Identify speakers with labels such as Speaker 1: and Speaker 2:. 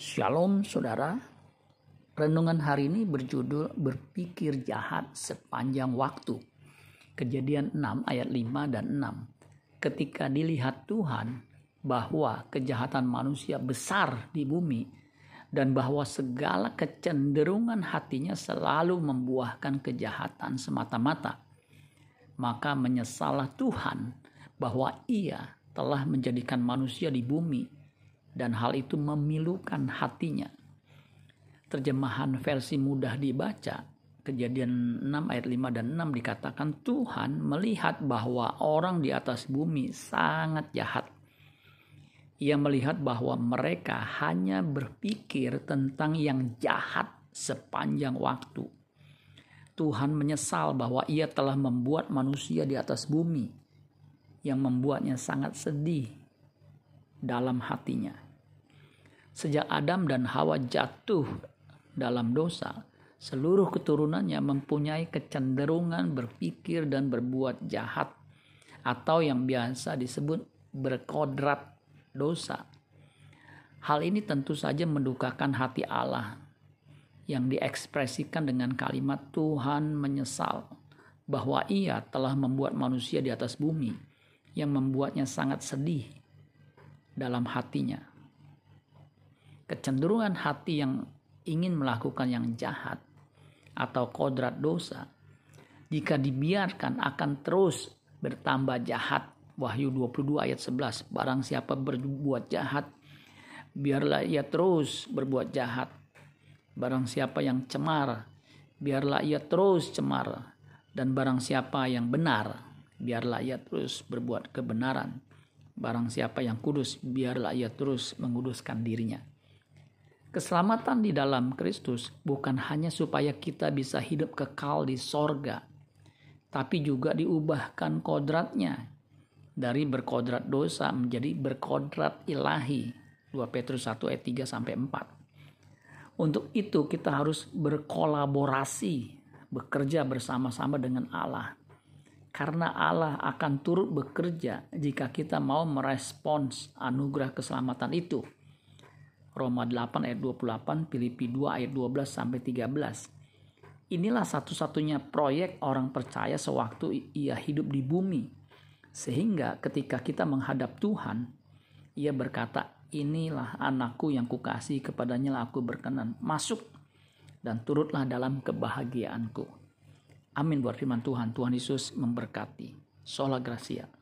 Speaker 1: Shalom saudara. Renungan hari ini berjudul Berpikir Jahat Sepanjang Waktu. Kejadian 6 ayat 5 dan 6. Ketika dilihat Tuhan bahwa kejahatan manusia besar di bumi dan bahwa segala kecenderungan hatinya selalu membuahkan kejahatan semata-mata. Maka menyesalah Tuhan bahwa ia telah menjadikan manusia di bumi dan hal itu memilukan hatinya. Terjemahan versi mudah dibaca, kejadian 6 ayat 5 dan 6 dikatakan Tuhan melihat bahwa orang di atas bumi sangat jahat. Ia melihat bahwa mereka hanya berpikir tentang yang jahat sepanjang waktu. Tuhan menyesal bahwa ia telah membuat manusia di atas bumi yang membuatnya sangat sedih dalam hatinya. Sejak Adam dan Hawa jatuh dalam dosa, seluruh keturunannya mempunyai kecenderungan berpikir dan berbuat jahat atau yang biasa disebut berkodrat dosa. Hal ini tentu saja mendukakan hati Allah yang diekspresikan dengan kalimat Tuhan menyesal bahwa ia telah membuat manusia di atas bumi yang membuatnya sangat sedih dalam hatinya. Kecenderungan hati yang ingin melakukan yang jahat atau kodrat dosa, jika dibiarkan akan terus bertambah jahat. Wahyu 22 ayat 11, barang siapa berbuat jahat, biarlah ia terus berbuat jahat. Barang siapa yang cemar, biarlah ia terus cemar. Dan barang siapa yang benar, biarlah ia terus berbuat kebenaran. Barang siapa yang kudus, biarlah ia terus menguduskan dirinya. Keselamatan di dalam Kristus bukan hanya supaya kita bisa hidup kekal di sorga, tapi juga diubahkan kodratnya dari berkodrat dosa menjadi berkodrat ilahi. 2 Petrus 1 ayat 3 sampai 4. Untuk itu kita harus berkolaborasi, bekerja bersama-sama dengan Allah karena Allah akan turut bekerja jika kita mau merespons anugerah keselamatan itu. Roma 8 ayat 28, Filipi 2 ayat 12 sampai 13. Inilah satu-satunya proyek orang percaya sewaktu ia hidup di bumi. Sehingga ketika kita menghadap Tuhan, ia berkata, inilah anakku yang kukasih kepadanya aku berkenan. Masuk dan turutlah dalam kebahagiaanku. Amin buat firman Tuhan. Tuhan Yesus memberkati. Sola Gracia.